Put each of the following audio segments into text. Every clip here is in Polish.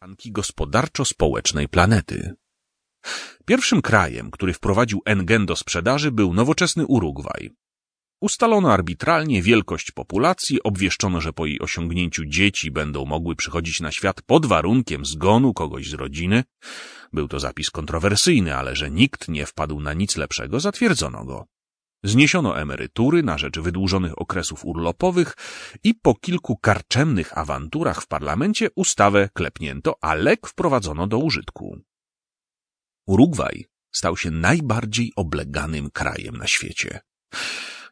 tkanki gospodarczo-społecznej planety. Pierwszym krajem, który wprowadził NGen do sprzedaży był nowoczesny Urugwaj. Ustalono arbitralnie wielkość populacji, obwieszczono, że po jej osiągnięciu dzieci będą mogły przychodzić na świat pod warunkiem zgonu kogoś z rodziny. Był to zapis kontrowersyjny, ale że nikt nie wpadł na nic lepszego, zatwierdzono go. Zniesiono emerytury na rzecz wydłużonych okresów urlopowych i po kilku karczemnych awanturach w parlamencie ustawę klepnięto, a lek wprowadzono do użytku. Urugwaj stał się najbardziej obleganym krajem na świecie.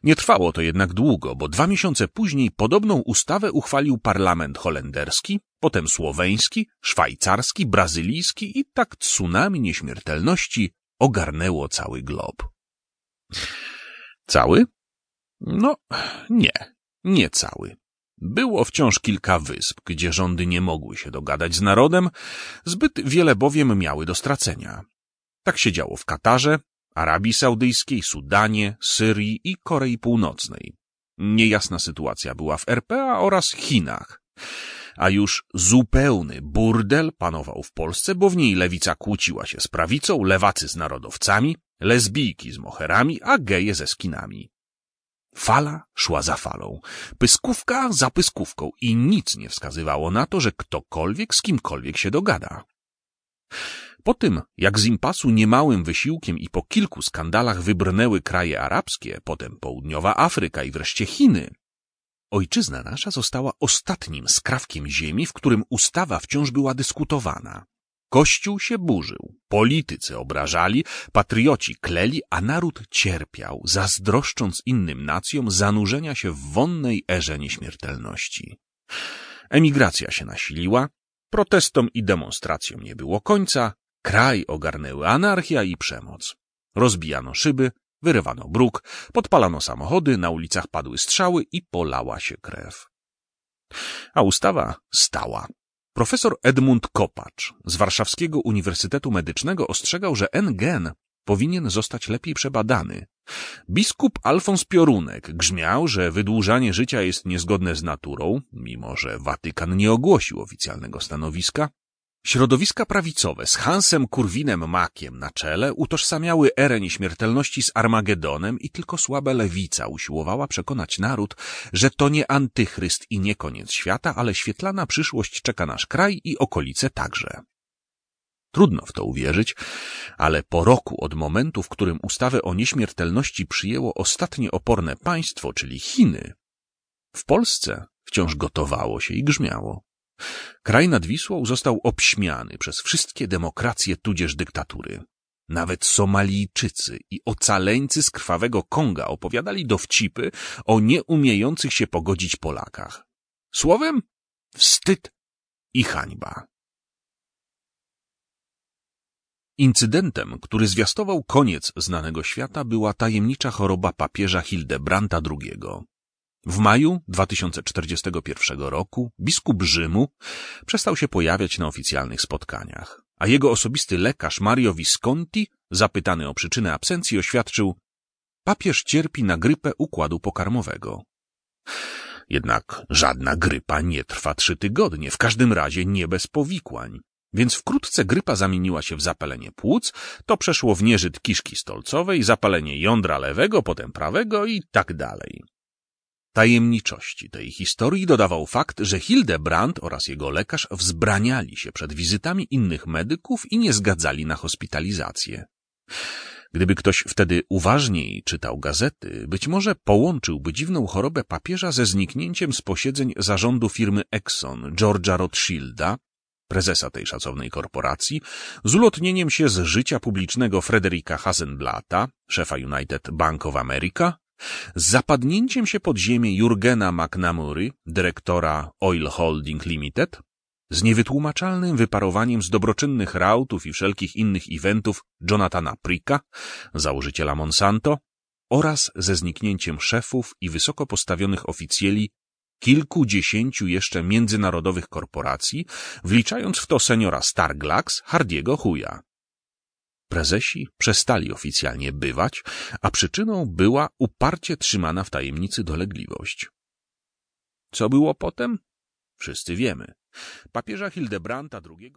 Nie trwało to jednak długo, bo dwa miesiące później podobną ustawę uchwalił parlament holenderski, potem słoweński, szwajcarski, brazylijski i tak tsunami nieśmiertelności ogarnęło cały glob. Cały? No, nie, nie cały. Było wciąż kilka wysp, gdzie rządy nie mogły się dogadać z narodem, zbyt wiele bowiem miały do stracenia. Tak się działo w Katarze, Arabii Saudyjskiej, Sudanie, Syrii i Korei Północnej. Niejasna sytuacja była w RPA oraz Chinach. A już zupełny burdel panował w Polsce, bo w niej lewica kłóciła się z prawicą, lewacy z narodowcami, lesbijki z moherami, a geje ze skinami. Fala szła za falą, pyskówka za pyskówką i nic nie wskazywało na to, że ktokolwiek z kimkolwiek się dogada. Po tym, jak z impasu niemałym wysiłkiem i po kilku skandalach wybrnęły kraje arabskie, potem południowa Afryka i wreszcie Chiny, ojczyzna nasza została ostatnim skrawkiem ziemi, w którym ustawa wciąż była dyskutowana. Kościół się burzył, politycy obrażali, patrioci kleli, a naród cierpiał, zazdroszcząc innym nacjom zanurzenia się w wonnej erze nieśmiertelności. Emigracja się nasiliła, protestom i demonstracjom nie było końca, kraj ogarnęły anarchia i przemoc. Rozbijano szyby, wyrywano bruk, podpalano samochody, na ulicach padły strzały i polała się krew. A ustawa stała. Profesor Edmund Kopacz z Warszawskiego Uniwersytetu Medycznego ostrzegał, że NGen powinien zostać lepiej przebadany. Biskup Alfons Piorunek grzmiał, że wydłużanie życia jest niezgodne z naturą, mimo że Watykan nie ogłosił oficjalnego stanowiska. Środowiska prawicowe z Hansem Kurwinem Makiem na czele utożsamiały erę nieśmiertelności z Armagedonem i tylko słabe lewica usiłowała przekonać naród, że to nie antychryst i nie koniec świata, ale świetlana przyszłość czeka nasz kraj i okolice także. Trudno w to uwierzyć, ale po roku od momentu, w którym ustawę o nieśmiertelności przyjęło ostatnie oporne państwo, czyli Chiny, w Polsce wciąż gotowało się i grzmiało. Kraj nad Wisłą został obśmiany przez wszystkie demokracje tudzież dyktatury. Nawet Somalijczycy i ocaleńcy z krwawego Konga opowiadali dowcipy o nieumiejących się pogodzić Polakach. Słowem, wstyd i hańba. Incydentem, który zwiastował koniec znanego świata, była tajemnicza choroba papieża Hildebranta II. W maju 2041 roku biskup Rzymu przestał się pojawiać na oficjalnych spotkaniach, a jego osobisty lekarz Mario Visconti, zapytany o przyczynę absencji, oświadczył papież cierpi na grypę układu pokarmowego. Jednak żadna grypa nie trwa trzy tygodnie, w każdym razie nie bez powikłań. Więc wkrótce grypa zamieniła się w zapalenie płuc, to przeszło w nieżyt kiszki stolcowej, zapalenie jądra lewego, potem prawego i tak dalej. Tajemniczości tej historii dodawał fakt, że Hildebrand oraz jego lekarz wzbraniali się przed wizytami innych medyków i nie zgadzali na hospitalizację. Gdyby ktoś wtedy uważniej czytał gazety, być może połączyłby dziwną chorobę papieża ze zniknięciem z posiedzeń zarządu firmy Exxon George'a Rothschilda, prezesa tej szacownej korporacji, z ulotnieniem się z życia publicznego Frederika Hasenblata, szefa United Bank of America, z zapadnięciem się pod ziemię Jurgena McNamury, dyrektora Oil Holding Limited, z niewytłumaczalnym wyparowaniem z dobroczynnych rautów i wszelkich innych eventów Jonathana Pricka, założyciela Monsanto, oraz ze zniknięciem szefów i wysoko postawionych oficjeli kilkudziesięciu jeszcze międzynarodowych korporacji, wliczając w to seniora Starglax Hardiego Huja. Prezesi przestali oficjalnie bywać, a przyczyną była uparcie trzymana w tajemnicy dolegliwość. Co było potem? Wszyscy wiemy. Papieża Hildebrandta II